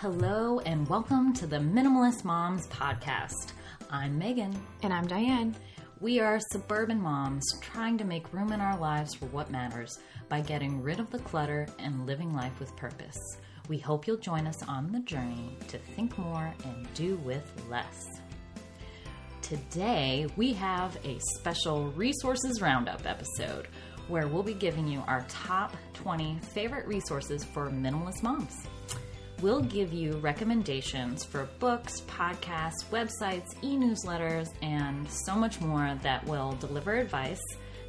Hello, and welcome to the Minimalist Moms Podcast. I'm Megan. And I'm Diane. We are suburban moms trying to make room in our lives for what matters by getting rid of the clutter and living life with purpose. We hope you'll join us on the journey to think more and do with less. Today, we have a special resources roundup episode where we'll be giving you our top 20 favorite resources for minimalist moms. We'll give you recommendations for books, podcasts, websites, e newsletters, and so much more that will deliver advice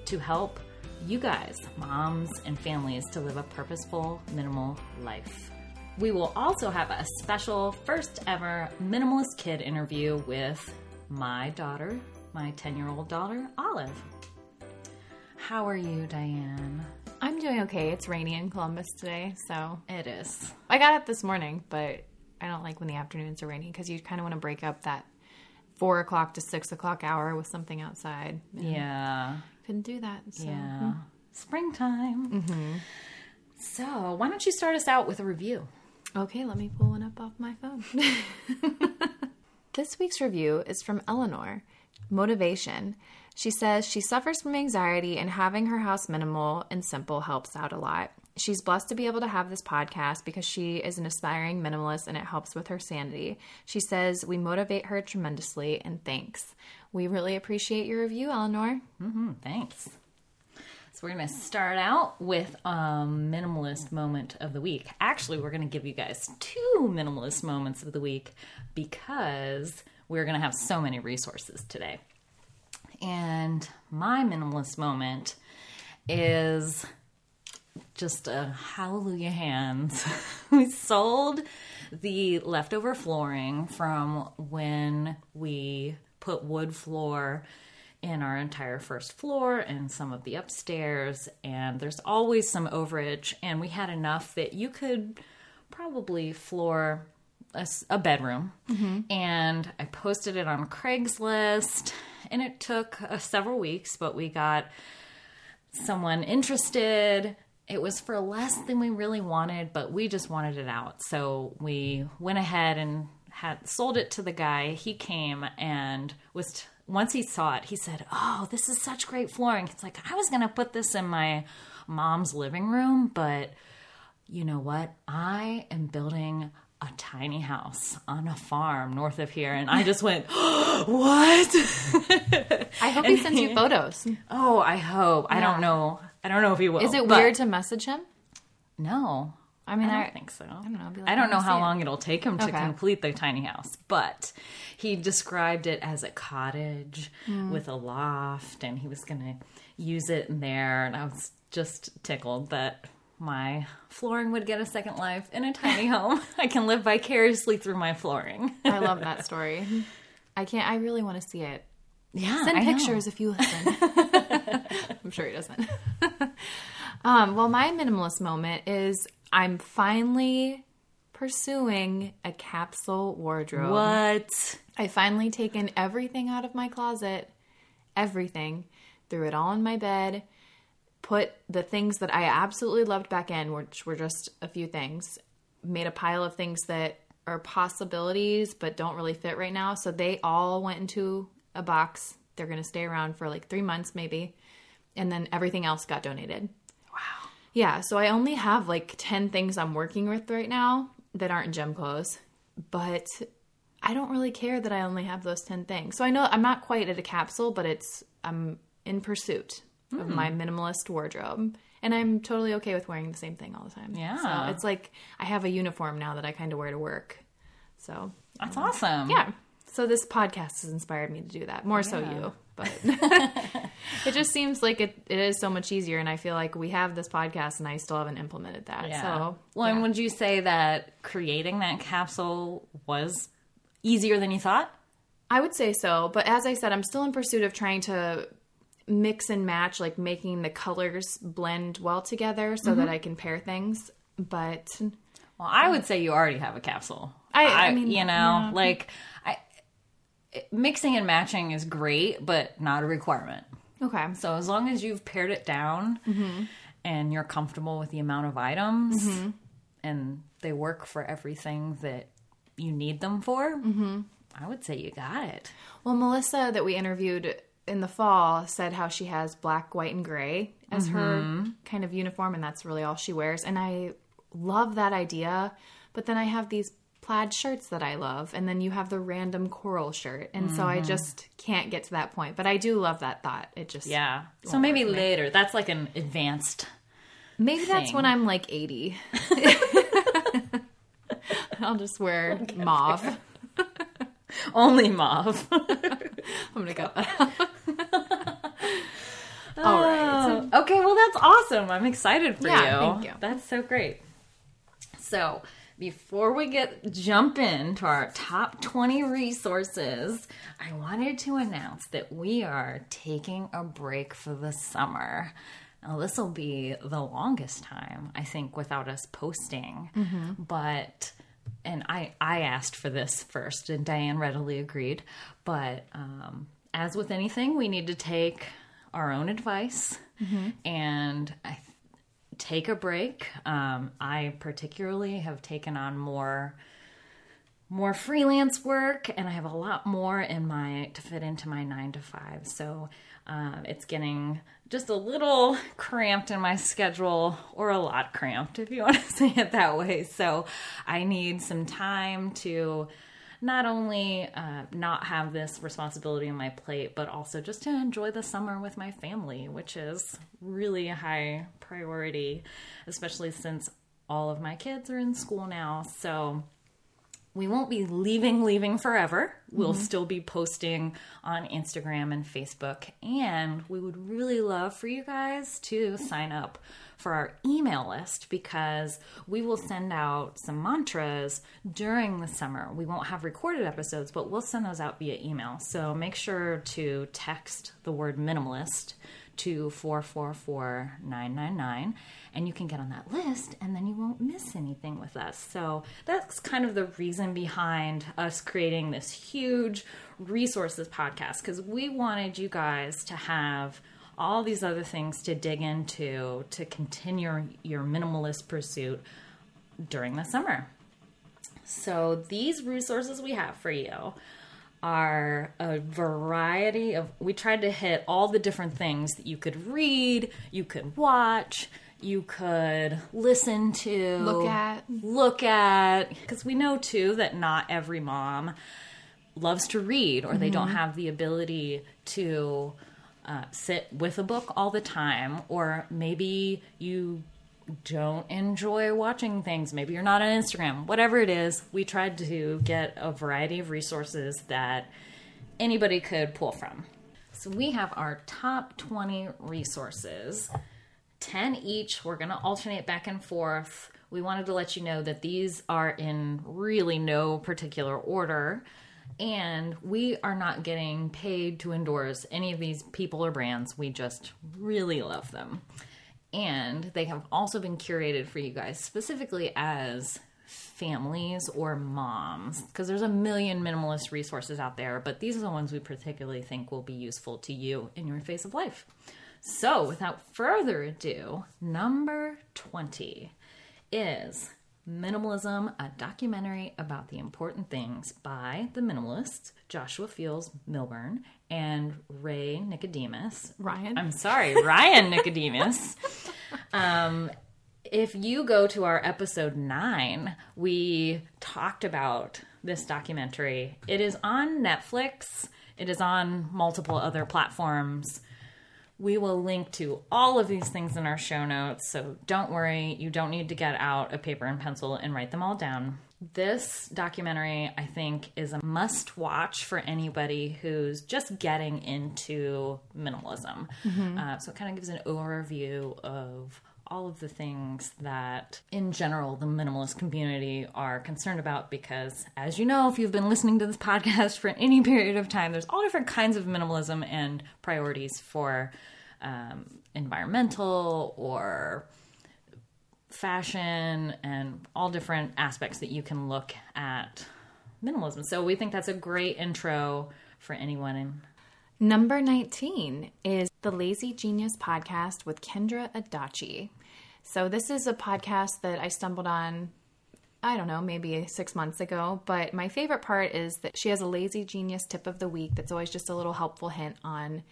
to help you guys, moms and families, to live a purposeful, minimal life. We will also have a special first ever minimalist kid interview with my daughter, my 10 year old daughter, Olive. How are you, Diane? I'm doing okay. It's rainy in Columbus today, so It is. I got up this morning, but I don't like when the afternoons are rainy because you kind of want to break up that four o'clock to six o'clock hour with something outside. Yeah. couldn't do that. So. Yeah. Springtime. Mm-hmm. So, why don't you start us out with a review? Okay, let me pull one up off my phone. this week's review is from Eleanor. Motivation. She says she suffers from anxiety and having her house minimal and simple helps out a lot. She's blessed to be able to have this podcast because she is an aspiring minimalist and it helps with her sanity. She says we motivate her tremendously and thanks. We really appreciate your review, Eleanor. hmm thanks. So, we're going to start out with a minimalist moment of the week. Actually, we're going to give you guys two minimalist moments of the week because we're going to have so many resources today. And my minimalist moment is just a hallelujah hands. we sold the leftover flooring from when we put wood floor in our entire first floor and some of the upstairs and there's always some overage and we had enough that you could probably floor a, a bedroom and i posted it on craigslist and it took uh, several weeks but we got someone interested. It was for less than we really wanted, but we just wanted it out. So we went ahead and had sold it to the guy. He came and was t- once he saw it, he said, "Oh, this is such great flooring." It's like I was going to put this in my mom's living room, but you know what? I am building a tiny house on a farm north of here and I just went, "What?" I hope he sends you photos. Oh, I hope. I don't know. I don't know if he will. Is it but- weird to message him? No. I mean, I I, don't think so. I don't know, like, I don't know how see it. long it'll take him to Okay. complete the tiny house, but he described it as a cottage Hmm. with a loft, and he was going to use it in there. And I was just tickled that my flooring would get a second life in a tiny home. I can live vicariously through my flooring. I love that story. I can't. I really want to see it. yeah, Send I know. pictures if you listen. I'm sure he doesn't. um, well, my minimalist moment is I'm finally pursuing a capsule wardrobe. What? I finally taken everything out of my closet, everything, threw it all in my bed, put the things that I absolutely loved back in, which were just a few things, made a pile of things that are possibilities but don't really fit right now. So they all went into a box. They're going to stay around for like three months maybe. And then everything else got donated. Wow. Yeah, so I only have like 10 things I'm working with right now that aren't gym clothes, but I don't really care that I only have those 10 things. So I know I'm not quite at a capsule, but it's I'm in pursuit of hmm. my minimalist wardrobe. And I'm totally okay with wearing the same thing all the time. Yeah. So it's like I have a uniform now that I kind of wear to work. So, That's awesome. yeah. So this podcast has inspired me to do that. More so you, but it just seems like it, it is so much easier. And I feel like we have this podcast and I still haven't implemented that. Yeah. So, well, and would you say that creating that capsule was easier than you thought? I would say so. But as I said, I'm still in pursuit of trying to mix and match, like making the colors blend well together so that mm-hmm. I can pair things. But Well, I would say you already have a capsule. I- I mean, you know, yeah. like I, mixing and matching is great, but not a requirement. okay. So as long as you've pared it down mm-hmm. and you're comfortable with the amount of items, mm-hmm. and they work for everything that you need them for, mm-hmm. I would say you got it. Well, Melissa, that we interviewed in the fall, said how she has black, white, and gray as her mm-hmm. kind of uniform, and that's really all she wears. And I love that idea. But then I have these plaid shirts that I love, and then you have the random coral shirt. And so I mm-hmm. just can't get to that point. But I do love that thought. It just, Yeah. So maybe later. That's like an advanced. maybe that's when I'm like 80. I'll just wear mauve. Only mauve. I'm gonna go. All right. Oh, okay, well that's awesome. I'm excited for Yeah, you. thank you. That's so great. So, before we get jump into our top 20 resources, I wanted to announce that we are taking a break for the summer. Now, this will be the longest time, I think, without us posting. But and I I asked for this first, and Diane readily agreed. But um, as with anything, we need to take our own advice, and I take a break. Um, I particularly have taken on more more freelance work and I have a lot more in my to fit into my nine to five. So um, it's getting just a little cramped in my schedule or a lot cramped if you want to say it that way. So I need some time to not only uh, not have this responsibility on my plate, but also just to enjoy the summer with my family, which is really a high priority, especially since all of my kids are in school now. So we won't be leaving leaving forever we'll still be posting on instagram and facebook and we would really love for you guys to sign up for our email list because we will send out some mantras during the summer we won't have recorded episodes but we'll send those out via email so make sure to text the word minimalist to 444999 and you can get on that list and then you won't miss anything with us. So that's kind of the reason behind us creating this huge resources podcast because we wanted you guys to have all these other things to dig into to continue your minimalist pursuit during the summer. So these resources we have for you are a variety of we tried to hit all the different things that you could read, you could watch, you could listen to, Look at. look at because we know too that not every mom loves to read or they don't mm-hmm. have the ability to uh, sit with a book all the time or maybe you don't enjoy watching things maybe you're not on instagram whatever it is we tried to get a variety of resources that anybody could pull from so we have our top 20 resources 10 each. We're going to alternate back and forth. We wanted to let you know that these are in really no particular order. And we are not getting paid to endorse any of these people or brands. We just really love them. And they have also been curated for you guys specifically as families or moms because there's a million minimalist resources out there, but these are the ones we particularly think will be useful to you in your phase of life. So, without further ado, number 20 is Minimalism, a documentary about the important things by the minimalists Joshua Fields Millburn and Ray Nicodemus. Ryan. I'm sorry, Ryan Nicodemus. Um, if you go to our episode nine, we talked about this documentary. It is on Netflix, it is on multiple other platforms. We will link to all of these things in our show notes, so don't worry, you don't need to get out a paper and pencil and write them all down. This documentary, I think, is a must watch for anybody who's just getting into minimalism. Uh, so it kind of gives an overview of all of the things that, in general, the minimalist community are concerned about because, as you know, if you've been listening to this podcast for any period of time, there's all different kinds of minimalism and priorities for um, environmental or fashion and all different aspects that you can look at minimalism. So we think that's a great intro for anyone in Number 19 is the Lazy Genius podcast with Kendra Adachi. So, this is a podcast that I stumbled on, I don't know, maybe six months ago. But my favorite part is that she has a lazy genius tip of the week that's always just a little helpful hint on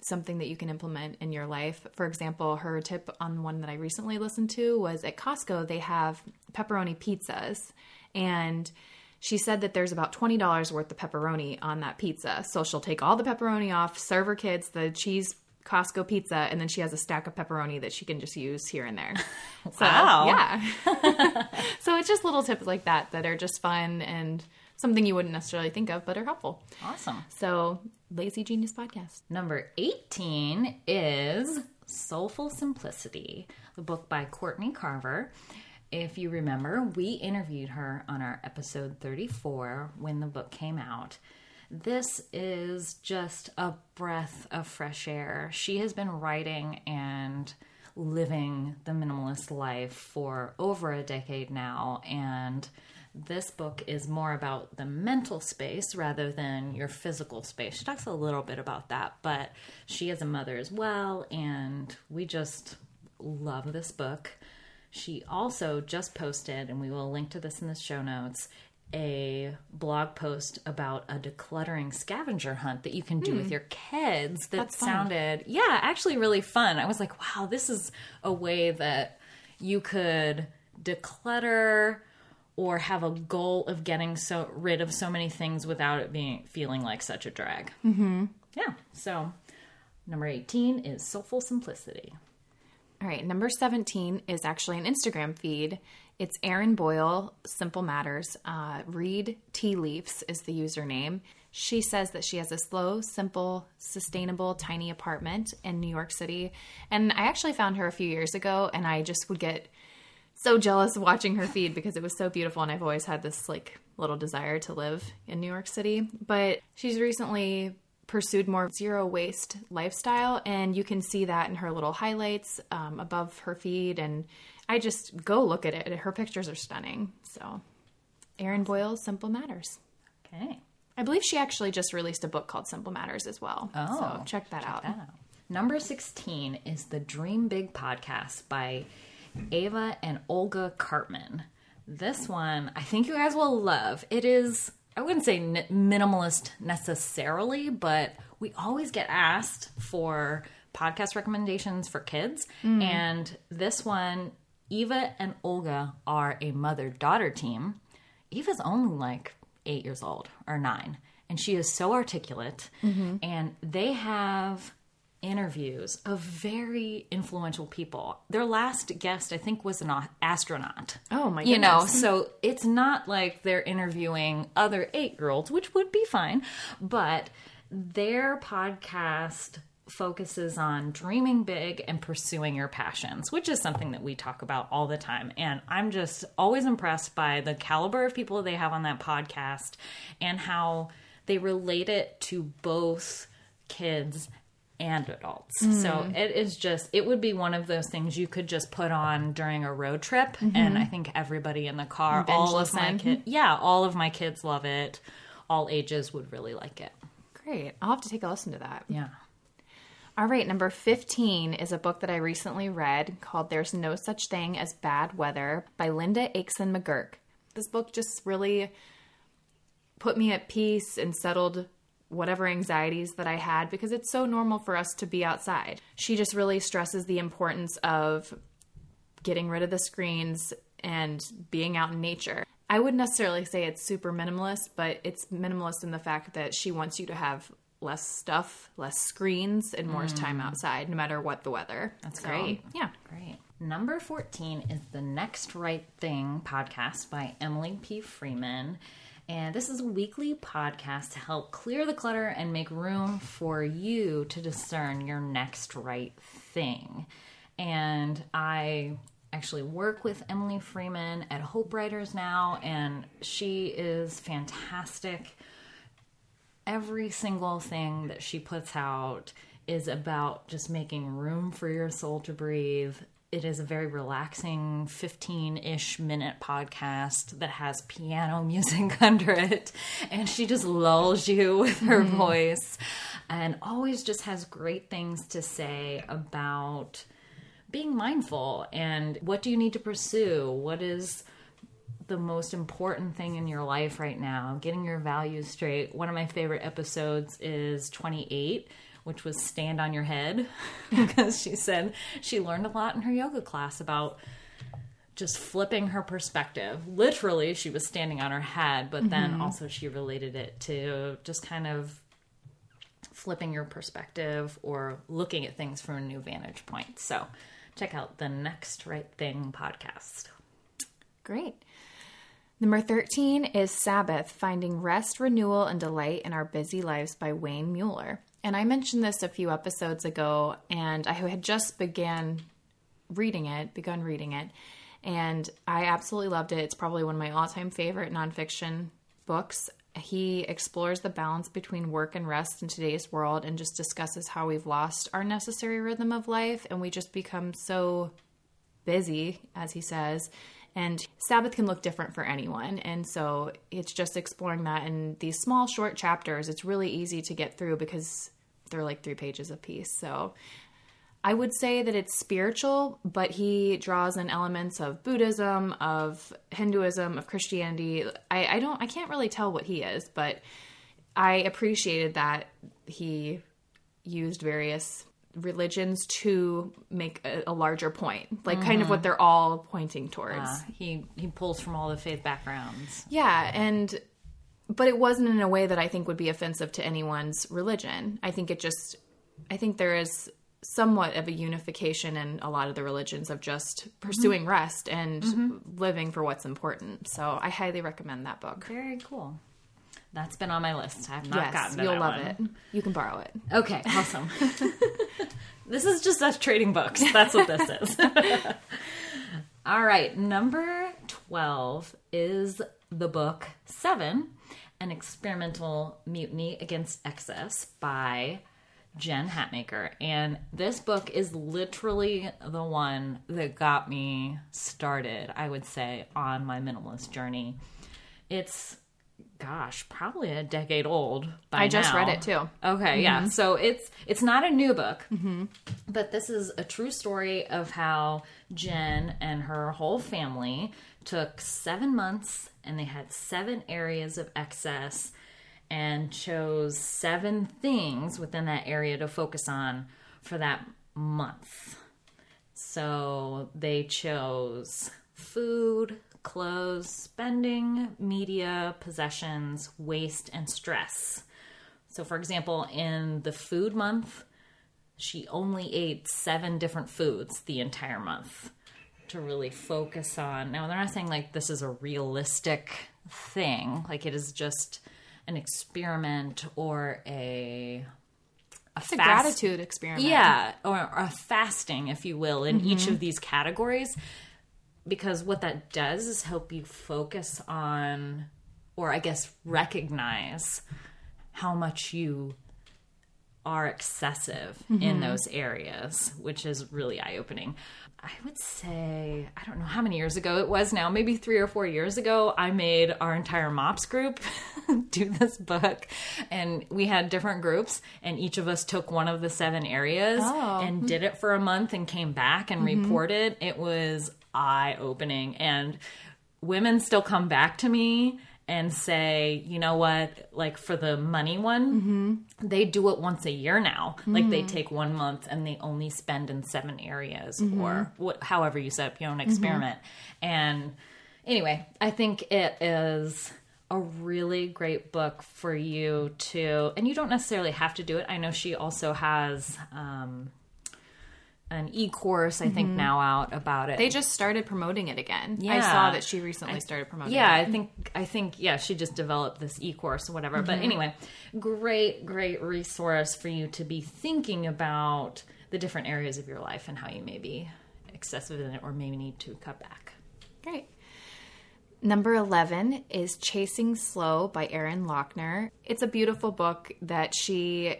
something that you can implement in your life. For example, her tip on one that I recently listened to was at Costco, they have pepperoni pizzas. And she said that there's about $20 worth of pepperoni on that pizza. So she'll take all the pepperoni off, serve her kids the cheese Costco pizza, and then she has a stack of pepperoni that she can just use here and there. So, Wow. yeah. so it's just little tips like that that are just fun and something you wouldn't necessarily think of, but are helpful. Awesome. So, Lazy Genius Podcast. Number 18 is Soulful Simplicity, the book by Courtney Carver. If you remember, we interviewed her on our episode 34 when the book came out. This is just a breath of fresh air. She has been writing and living the minimalist life for over a decade now, and this book is more about the mental space rather than your physical space. She talks a little bit about that, but she is a mother as well, and we just love this book. She also just posted, and we will link to this in the show notes, a blog post about a decluttering scavenger hunt that you can do with your kids that That's fun. sounded, yeah, actually really fun. I was like, wow, this is a way that you could declutter or have a goal of getting so rid of so many things without it being feeling like such a drag. Mm-hmm. Yeah. So number 18 is soulful simplicity. All right, number 17 is actually an Instagram feed. It's Erin Boyle, Simple Matters. Uh, Read Tea Leaves is the username. She says that she has a slow, simple, sustainable, tiny apartment in New York City. And I actually found her a few years ago, and I just would get so jealous watching her feed because it was so beautiful and I've always had this like little desire to live in New York City. But she's recently pursued more zero waste lifestyle and you can see that in her little highlights um, above her feed and I just go look at it. Her pictures are stunning. So Erin Boyle's Simple Matters. Okay. I believe she actually just released a book called Simple Matters as well. Oh, so check that out. that out. Number 16 is the Dream Big podcast by Eva and Olga Karpman. This one, I think you guys will love. It is, I wouldn't say n- minimalist necessarily, but we always get asked for podcast recommendations for kids. Mm. And this one, Eva and Olga are a mother daughter team. Eva's only like eight years old or nine, and she is so articulate. Mm-hmm. And they have interviews of very influential people. Their last guest, I think, was an astronaut. Oh, my You know, so it's not like they're interviewing other eight year olds, which would be fine, but their podcast focuses on dreaming big and pursuing your passions, which is something that we talk about all the time. And I'm just always impressed by the caliber of people they have on that podcast and how they relate it to both kids and adults. Mm. So it is just it would be one of those things you could just put on during a road trip and I think everybody in the car Mm-hmm. Binge all of my kids yeah, all of my kids love it. All ages would really like it. Great. I'll have to take a listen to that. Yeah. All right, number 15 is a book that I recently read called There's No Such Thing as Bad Weather by Linda Åkeson McGurk. This book just really put me at peace and settled whatever anxieties that I had because it's so normal for us to be outside. She just really stresses the importance of getting rid of the screens and being out in nature. I wouldn't necessarily say it's super minimalist, but it's minimalist in the fact that she wants you to have less stuff, less screens, and more time mm. outside, no matter what the weather. That's So, great. Yeah. Great. Number 14 is the Next Right Thing podcast by Emily P. Freeman. And this is a weekly podcast to help clear the clutter and make room for you to discern your next right thing. And I actually work with Emily Freeman at Hope Writers now, and she is fantastic every single thing that she puts out is about just making room for your soul to breathe. It is a very relaxing 15 ish minute podcast that has piano music under it. And she just lulls you with her mm-hmm. voice and always just has great things to say about being mindful and what do you need to pursue? What is the most important thing in your life right now? Getting your values straight. One of my favorite episodes is 28 which was stand on your head because she said she learned a lot in her yoga class about just flipping her perspective. Literally, she was standing on her head, but then mm-hmm. also she related it to just kind of flipping your perspective or looking at things from a new vantage point. So, check out the Next Right Thing podcast. Great. Number 13 is Sabbath Finding Rest, Renewal, and Delight in Our Busy Lives by Wayne Muller. And I mentioned this a few episodes ago, and I had just began reading it, begun reading it, and I absolutely loved it. It's probably one of my all time favorite nonfiction books. He explores the balance between work and rest in today's world and just discusses how we've lost our necessary rhythm of life and we just become so busy, as he says. And Sabbath can look different for anyone. And so it's just exploring that in these small, short chapters. It's really easy to get through because they're like three pages apiece. So I would say that it's spiritual, but he draws in elements of Buddhism, of Hinduism, of Christianity. I, I don't, I can't really tell what he is, but I appreciated that he used various religions to make a, a larger point, like kind of mm-hmm. what they're all pointing towards. Uh, he he pulls from all the faith backgrounds. Yeah, and but it wasn't in a way that I think would be offensive to anyone's religion. I think it just I think there is somewhat of a unification in a lot of the religions of just mm-hmm. pursuing rest and mm-hmm. living for what's important. So I highly recommend that book. Very cool. That's been on my list. I have not yes, gotten to you'll love one. it. You can borrow it. Okay, awesome. this is just us trading books. That's what this is. All right, number 12 is the book Seven An Experimental Mutiny Against Excess by Jen Hatmaker. And this book is literally the one that got me started, I would say, on my minimalist journey. It's gosh, probably a decade old by I just now. read it too. Okay, yeah. Mm-hmm. So it's it's not a new book, mm-hmm. but this is a true story of how Jen and her whole family took seven months and they had seven areas of excess and chose seven things within that area to focus on for that month. So they chose food, clothes, spending, media, possessions, waste, and stress. So, for example, in the food month, she only ate seven different foods the entire month to really focus on. Now, they're not saying like this is a realistic thing, like it is just an experiment or a a, It's a gratitude experiment. yeah, or a fasting, if you will, in mm-hmm. each of these categories. Because what that does is help you focus on, or I guess recognize how much you are excessive in mm-hmm. those areas, which is really eye opening. I would say, I don't know how many years ago it was now, maybe three or four years ago, I made our entire MOPS group do this book. And we had different groups, and each of us took one of the seven areas Oh. and hmm. did it for a month and came back and mm-hmm. reported. It was eye opening. And women still come back to me and say, you know what, like for the money one, mm-hmm. they do it once a year now. Like they mm-hmm. take one month and they only spend in seven areas mm-hmm. or what, however you set up your own experiment. And anyway, I think it is a really great book for you to, and you don't necessarily have to do it. I know she also has um, an e course, I think, mm-hmm. now out about it. They just started promoting it again. yeah. I saw that she recently started promoting yeah, it. I think I think yeah, she just developed this e-course or whatever. But mm-hmm. anyway, great great resource for you to be thinking about the different areas of your life and how you may be excessive in it or maybe need to cut back. Great. Number 11 is Chasing Slow by Erin Loechner. It's a beautiful book that she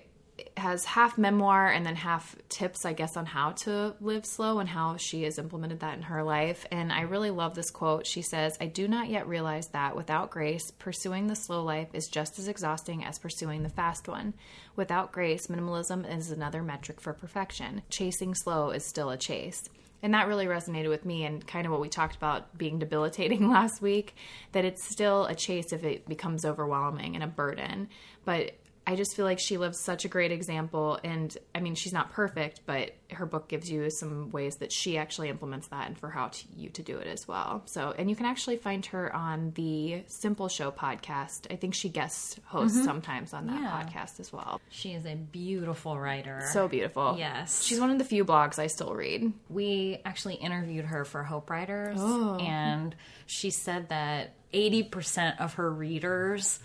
has half memoir and then half tips, I guess, on how to live slow and how she has implemented that in her life. And I really love this quote. She says, I do not yet realize that without grace, pursuing the slow life is just as exhausting as pursuing the fast one. Without grace, minimalism is another metric for perfection. Chasing slow is still a chase. And that really resonated with me and kind of what we talked about being debilitating last week that it's still a chase if it becomes overwhelming and a burden. But I just feel like she lives such a great example. And I mean, she's not perfect, but her book gives you some ways that she actually implements that and for how to, you to do it as well. So, and you can actually find her on the Simple Show podcast. I think she guest hosts mm-hmm. sometimes on that Yeah. podcast as well. She is a beautiful writer. So beautiful. Yes. She's one of the few blogs I still read. we actually interviewed her for Hope Writers, Oh. and she said that 80% of her readers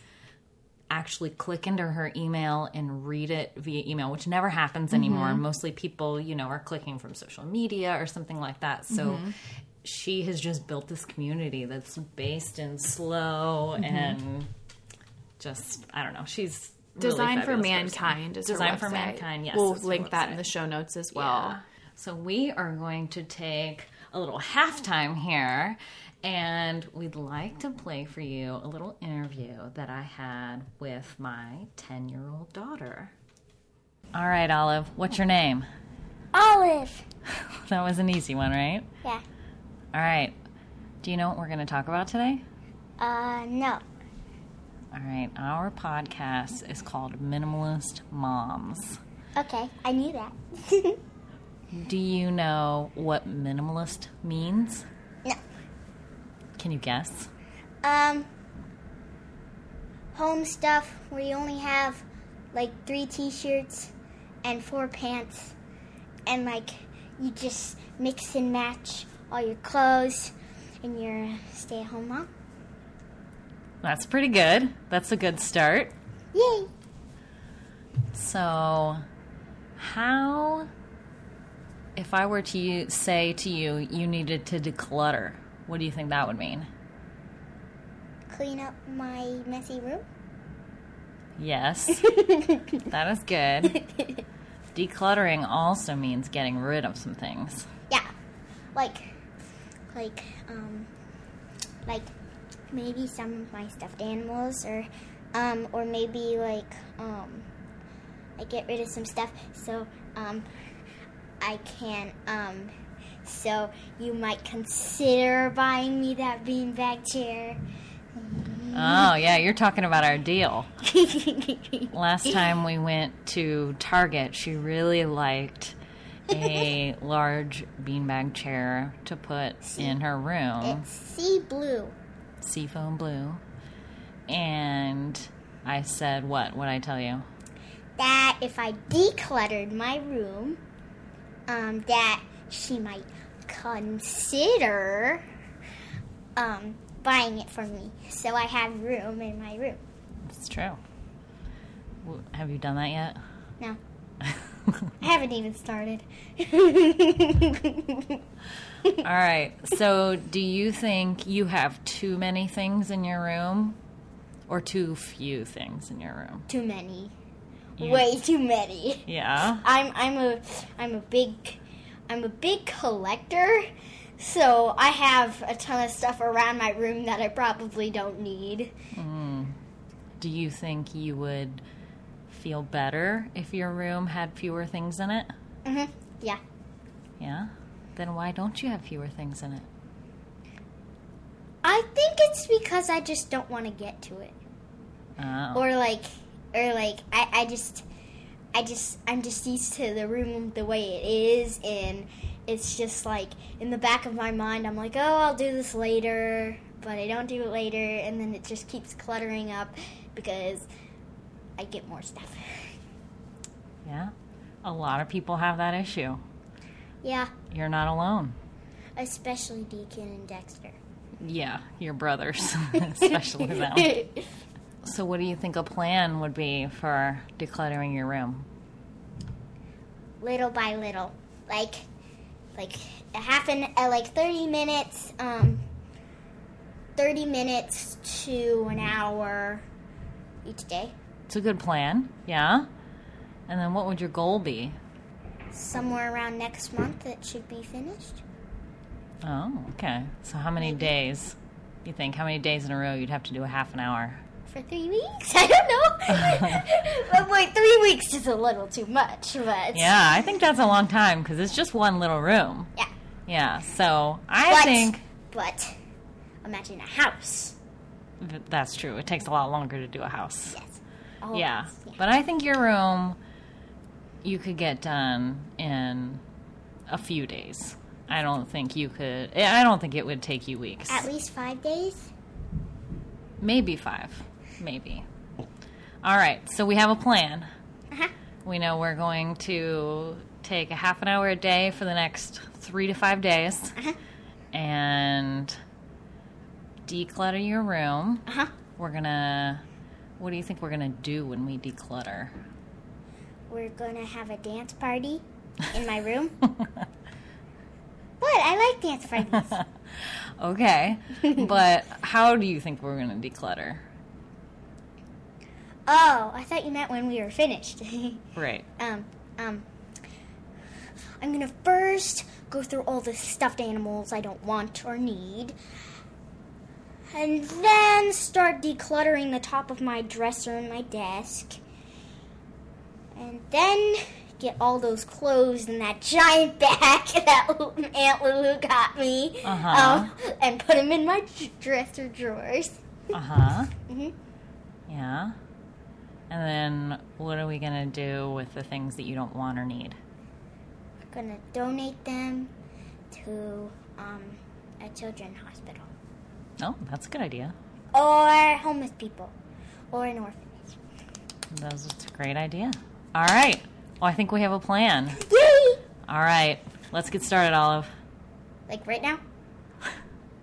actually click into her email and read it via email, which never happens mm-hmm. anymore. Mostly people, you know, are clicking from social media or something like that. So mm-hmm. she has just built this community that's based in slow mm-hmm. and just, I don't know, she's really Design for fabulous person. Mankind is her Design for. Mankind, yes. We'll link that in the show notes as well. Yeah. So we are going to take a little halftime here, and we'd like to play for you a little interview that I had with my 10 year old daughter. All right, Olive, what's your name? Olive. That was an easy one, right? Yeah. All right. Do you know what we're going to talk about today? Uh, no. All right, our podcast is called Minimalist Moms. Okay, I knew that. Do you know what minimalist means? Can you guess? Um, home stuff where you only have like three t-shirts and four pants, and like you just mix and match all your clothes, and you're a stay-at-home mom. That's pretty good. That's a good start. Yay! So, how, if I were to say to you, you needed to declutter, what do you think that would mean? Clean up my messy room. Yes, that is good. Decluttering also means getting rid of some things. Yeah, like, like, um, like maybe some of my stuffed animals, or, um, or maybe like, um, I get rid of some stuff so, um, I can, um, so you might consider buying me that beanbag chair. Oh, yeah, you're talking about our deal. Last time we went to Target, she really liked a large beanbag chair to put in her room. It's sea blue. seafoam blue. And I said, what? What I tell you? that if I decluttered my room, um, that she might consider um, buying it for me, so I have room in my room. It's true. W- Have you done that yet? No, I haven't even started. All right. So, do you think you have too many things in your room or too few things in your room? too many, You- way too many. Yeah. I'm I'm a I'm a big I'm a big collector, so I have a ton of stuff around my room that I probably don't need. Do you think you would feel better if your room had fewer things in it? hmm Yeah. Yeah. Then why don't you have fewer things in it? I think it's because I just don't want to get to it. Oh. Or like or like I, I just I just I'm just used to the room the way it is and it's just like in the back of my mind I'm like, "Oh, I'll do this later." But I don't do it later and then it just keeps cluttering up because I get more stuff. yeah. A lot of people have that issue. yeah, You're not alone. especially Deacon and Dexter. Yeah, your brothers, especially them. So, what do you think a plan would be for decluttering your room? little by little, like like a half an uh, like thirty minutes, um, thirty minutes to an hour each day. It's a good plan, yeah. And then what would your goal be? Somewhere around next month, it should be finished. Oh, okay. So how many days you think? How many days in a row you'd have to do a half an hour? For three weeks? I don't know. but wait, three weeks is a little too much, but. Yeah, I think that's a long time because it's just one little room. Yeah. Yeah, so I But, think But imagine a house. th- that's true. It takes a lot longer to do a house. Yes. All Yeah, but I think your room you could get done in a few days. I don't think you could. Eh, I don't think it would take you weeks. At least five days? Maybe five. Maybe. All right, so we have a plan. Uh-huh. We know we're going to take a half an hour a day for the next three to five days Uh-huh. and declutter your room. Uh-huh. We're gonna. What do you think we're gonna do when we declutter? We're gonna have a dance party in my room. what? I like dance parties. Okay, but how do you think we're gonna declutter? Oh, I thought you meant when we were finished. Right. um, um, I'm gonna first go through all the stuffed animals I don't want or need, and then start decluttering the top of my dresser and my desk, and then get all those clothes in that giant bag that Aunt Lulu got me, Uh-huh. um, and put them in my dresser drawers. Uh huh. hmm Yeah. And then what are we gonna do with the things that you don't want or need? We're Gonna donate them to um, a children's hospital. Oh, that's a good idea. or homeless people, or an orphanage. That's that's a great idea. All right. Well, I think we have a plan. Yay! All right. Let's get started, Olive. Like right now?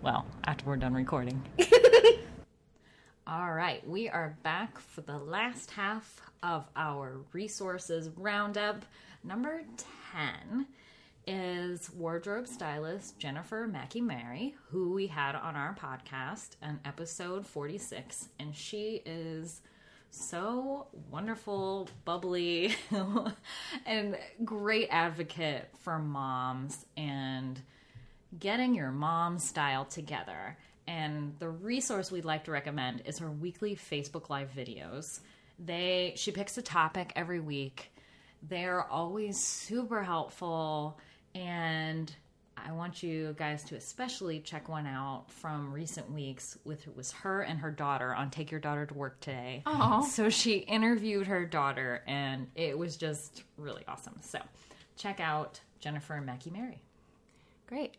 Well, after we're done recording. All right, we are back for the last half of our resources roundup. Number 10 is wardrobe stylist Jennifer Mackey Mary, who we had on our podcast in episode 46. And she is so wonderful, bubbly, and great advocate for moms and getting your mom style together. And the resource we'd like to recommend is her weekly Facebook Live videos. They she picks a topic every week. They're always super helpful and I want you guys to especially check one out from recent weeks with it was her and her daughter on Take Your Daughter to Work Today. Aw. So she interviewed her daughter and it was just really awesome. So check out Jennifer and Mackie Mary. Great.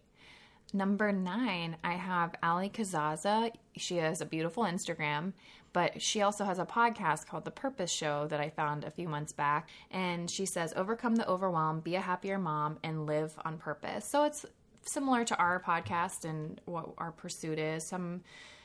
Number nine, I have Allie Casazza. She has a beautiful Instagram, but she also has a podcast called The Purpose Show that I found a few months back. And she says, Overcome the overwhelm, be a happier mom, and live on purpose. So it's similar to our podcast and what our pursuit is. Some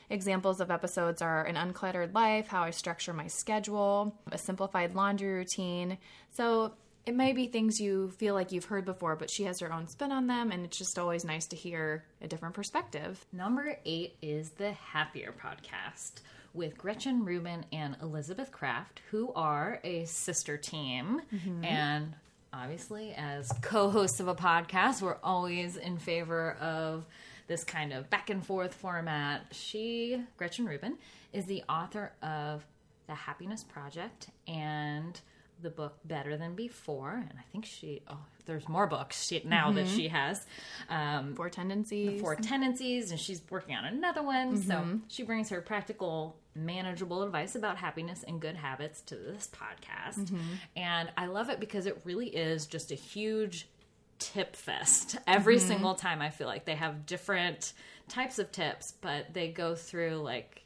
examples of episodes are An Uncluttered Life, How I Structure My Schedule, A Simplified Laundry Routine. So it may be things you feel like you've heard before, but she has her own spin on them, and it's just always nice to hear a different perspective. Number eight is the Happier Podcast with Gretchen Rubin and Elizabeth Craft, who are a sister team. Mm-hmm. And obviously, as co hosts of a podcast, we're always in favor of this kind of back and forth format. She, Gretchen Rubin, is the author of The Happiness Project and the book Better Than Before. And I think she, oh, there's more books she, now that mm-hmm. she has. Um, Four tendencies. four tendencies and she's working on another one so mm-hmm. she brings her practical manageable advice about happiness and good habits to this podcast mm-hmm. and i love it because it really is just a huge tip fest every single time i feel like they have different types of tips but they go through like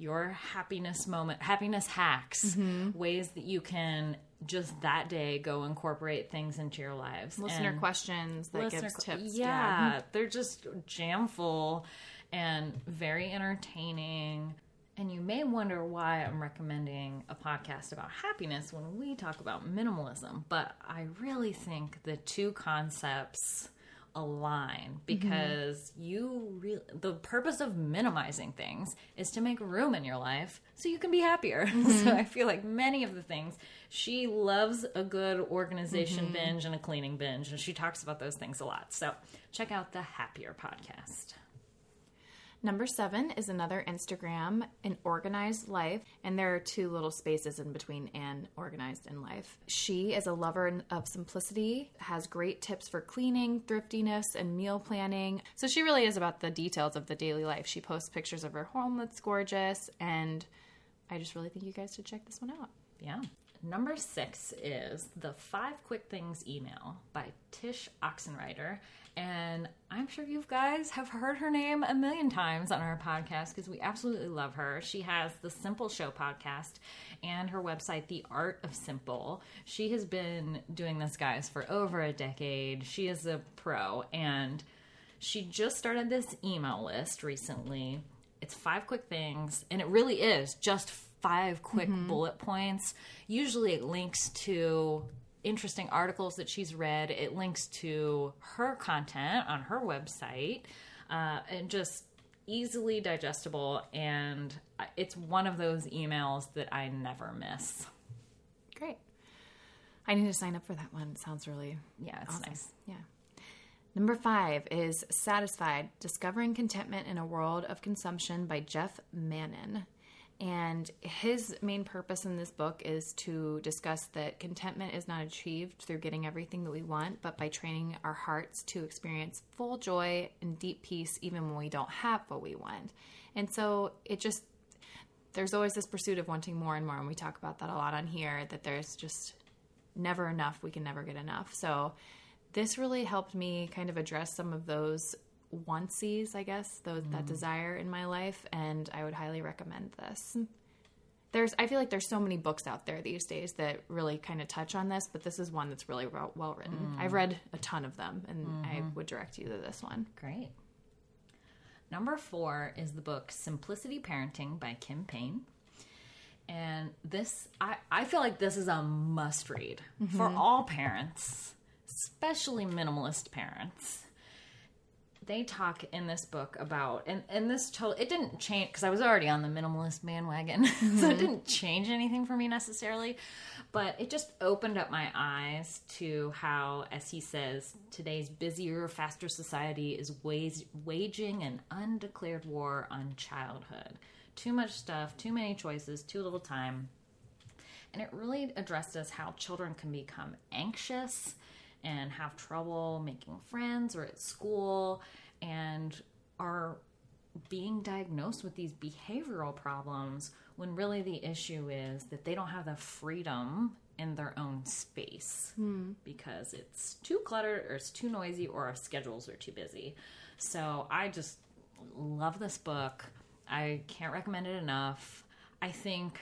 your happiness moment, happiness hacks, mm-hmm. ways that you can just that day go incorporate things into your lives. Listener And- questions that listener gives tips. Yeah, mm-hmm. they're just jam full and very entertaining. And you may wonder why I'm recommending a podcast about happiness when we talk about minimalism, but I really think the two concepts align mm-hmm. because you really the purpose of minimizing things is to make room in your life so you can be happier. so mm-hmm. I feel like many of the things she loves a good organization mm-hmm. binge and a cleaning binge and she talks about those things a lot. So check out the Happier podcast. Number seven is another Instagram, an organized life, and there are two little spaces in between and organized in life. She is a lover of simplicity, has great tips for cleaning, thriftiness, and meal planning. So she really is about the details of the daily life. She posts pictures of her home that's gorgeous, and I just really think you guys should check this one out. Yeah. Number six is the Five Quick Things email by Tsh Oxenreider. And I'm sure you guys have heard her name a million times on our podcast because we absolutely love her. She has the Simple Show podcast and her website, The Art of Simple. She has been doing this, guys, for over a decade. She is a pro and she just started this email list recently. It's five quick things, and it really is just five quick mm-hmm. bullet points. Usually it links to interesting articles that she's read, it links to her content on her website, uh, and just easily digestible. And it's one of those emails that I never miss. Great. I need to sign up for that one. It sounds really Yeah, it's awesome. nice. Yeah. Number five is Satisfied Discovering Contentment in a World of Consumption by Jeff Manion. And his main purpose in this book is to discuss that contentment is not achieved through getting everything that we want, but by training our hearts to experience full joy and deep peace even when we don't have what we want. And so it just, there's always this pursuit of wanting more and more. And we talk about that a lot on here that there's just never enough. We can never get enough. So this really helped me kind of address some of those onesies, I guess, those that mm-hmm. desire in my life, and I would highly recommend this. There's, I feel like there's so many books out there these days that really kind of touch on this, but this is one that's really well, well written. Mm. I've read a ton of them, and I mm-hmm. would direct you to this one. Great. Number four is the book Simplicity Parenting by Kim Payne. And this, I, I feel like this is a must read for mm-hmm. all parents, especially minimalist parents. They talk in this book about, and, and this total, it didn't change because I was already on the minimalist bandwagon, so it mm-hmm. didn't change anything for me necessarily, but it just opened up my eyes to how, as he says, today's busier, faster society is waging an undeclared war on childhood. Too much stuff, too many choices, too little time. And it really addresses how children can become anxious and have trouble making friends or at school and are being diagnosed with these behavioral problems when really the issue is that they don't have the freedom in their own space hmm. because it's too cluttered or it's too noisy or our schedules are too busy. So I just love this book. I can't recommend it enough. I think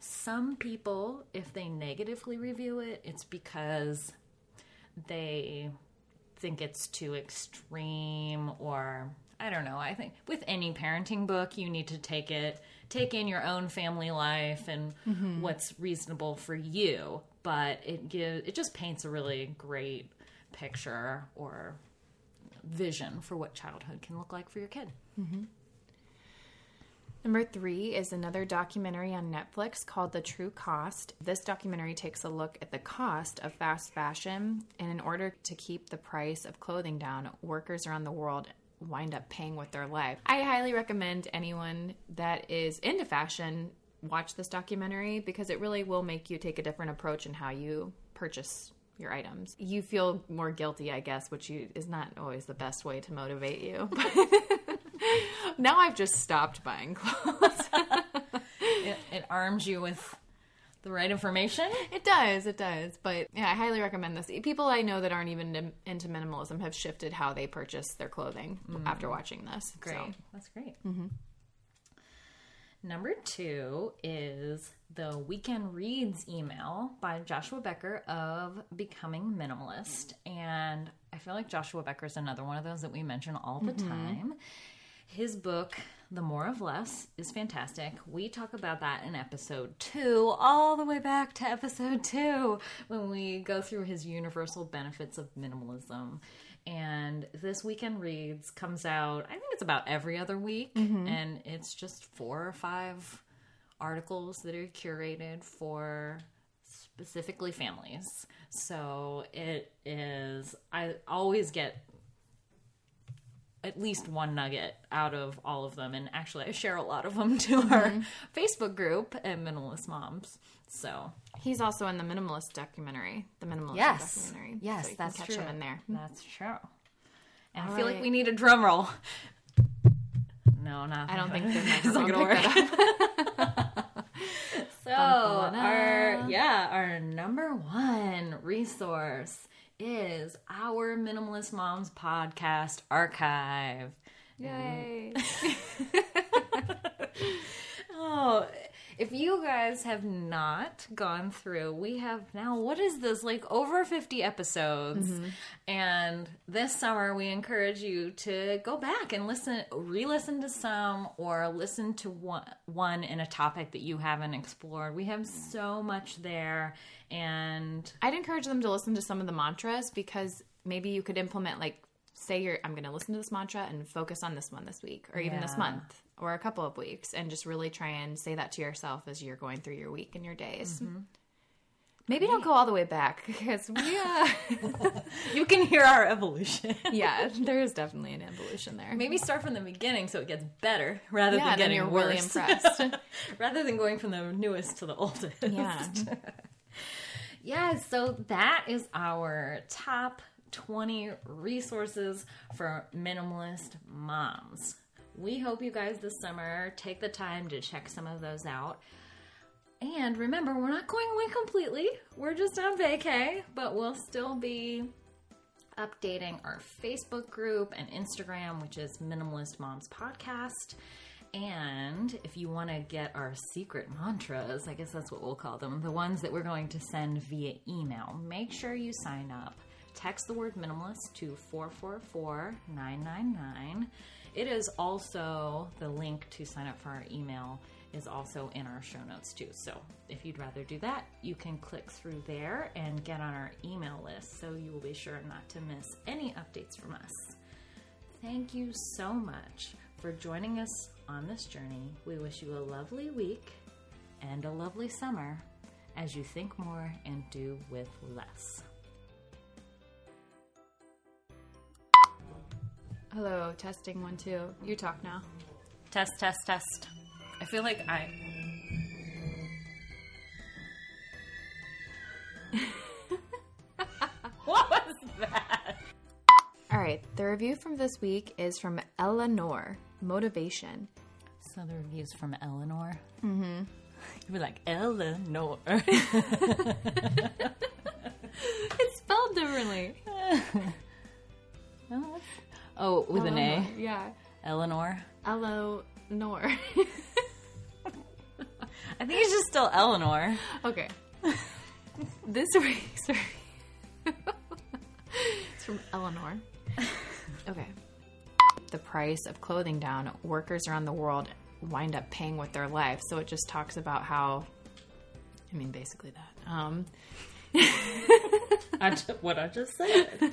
some people, if they negatively review it, it's because they think it's too extreme or I don't know. I think with any parenting book, you need to take it, take in your own family life and mm-hmm. what's reasonable for you. But it gives, it just paints a really great picture or vision for what childhood can look like for your kid. Mm-hmm. Number three is another documentary on Netflix called The True Cost. This documentary takes a look at the cost of fast fashion, and in order to keep the price of clothing down, workers around the world wind up paying with their life. I highly recommend anyone that is into fashion watch this documentary because it really will make you take a different approach in how you purchase your items. You feel more guilty, I guess, which you, is not always the best way to motivate you. now I've just stopped buying clothes. It, it arms you with the right information. it does, it does. But yeah, I highly recommend this. People I know that aren't even into minimalism have shifted how they purchase their clothing mm. after watching this. Great. So, That's great. Mm-hmm. Number two is the Weekend Reads email by Joshua Becker of Becoming Minimalist. And I feel like Joshua Becker is another one of those that we mention all the mm-hmm. time. His book, The More of Less, is fantastic. We talk about that in episode two, all the way back to episode two, when we go through his universal benefits of minimalism. And this weekend reads comes out, I think it's about every other week, mm-hmm. and it's just four or five articles that are curated for specifically families. So it is, I always get at least one nugget out of all of them. And actually, I share a lot of them to our mm-hmm. Facebook group at Minimalist Moms. So, He's also in the minimalist documentary, the minimalist yes. documentary. Yes, so that's catch true. him in there. That's true. And All I feel like we need a drum roll. No, not. I don't think it's gonna work. that up. So our yeah, our number one resource is our Minimalist Moms podcast archive. Yay! Oh, if you guys have not gone through, we have now, what is this, like over 50 episodes. Mm-hmm. And this summer, we encourage you to go back and listen, re listen to some or listen to one, one in a topic that you haven't explored. We have so much there. And I'd encourage them to listen to some of the mantras because maybe you could implement like say you're I'm going to listen to this mantra and focus on this one this week or even this month or a couple of weeks and just really try and say that to yourself as you're going through your week and your days. Maybe don't go all the way back because we uh you can hear our evolution. yeah, there is definitely an evolution there. Maybe start from the beginning so it gets better rather yeah, than getting you're worse. really impressed. rather than going from the newest to the oldest. yeah. Yeah, so that is our top 20 resources for minimalist moms. We hope you guys this summer take the time to check some of those out. And remember, we're not going away completely. We're just on vacay, but we'll still be updating our Facebook group and Instagram, which is Minimalist Moms Podcast. And if you want to get our secret mantras, I guess that's what we'll call them, the ones that we're going to send via email, make sure you sign up. Text the word minimalist to 444 999. It is also the link to sign up for our email is also in our show notes too. So if you'd rather do that, you can click through there and get on our email list so you will be sure not to miss any updates from us. Thank you so much for joining us on this journey. We wish you a lovely week and a lovely summer as you think more and do with less. Hello, testing one two. You talk now. Test, test, test. I feel like I. what was that? All right, the review from this week is from Eleanor. Motivation. So the reviews from Eleanor. Mm-hmm. You'd be like Eleanor. It's spelled differently. Oh, with an A. Yeah. Eleanor. Eleanor. I think it's just still Eleanor. okay. this week's it's from Eleanor. Okay. The price of clothing down, workers around the world wind up paying with their life. So it just talks about how, I mean, basically that. Um, I ju- what I just said.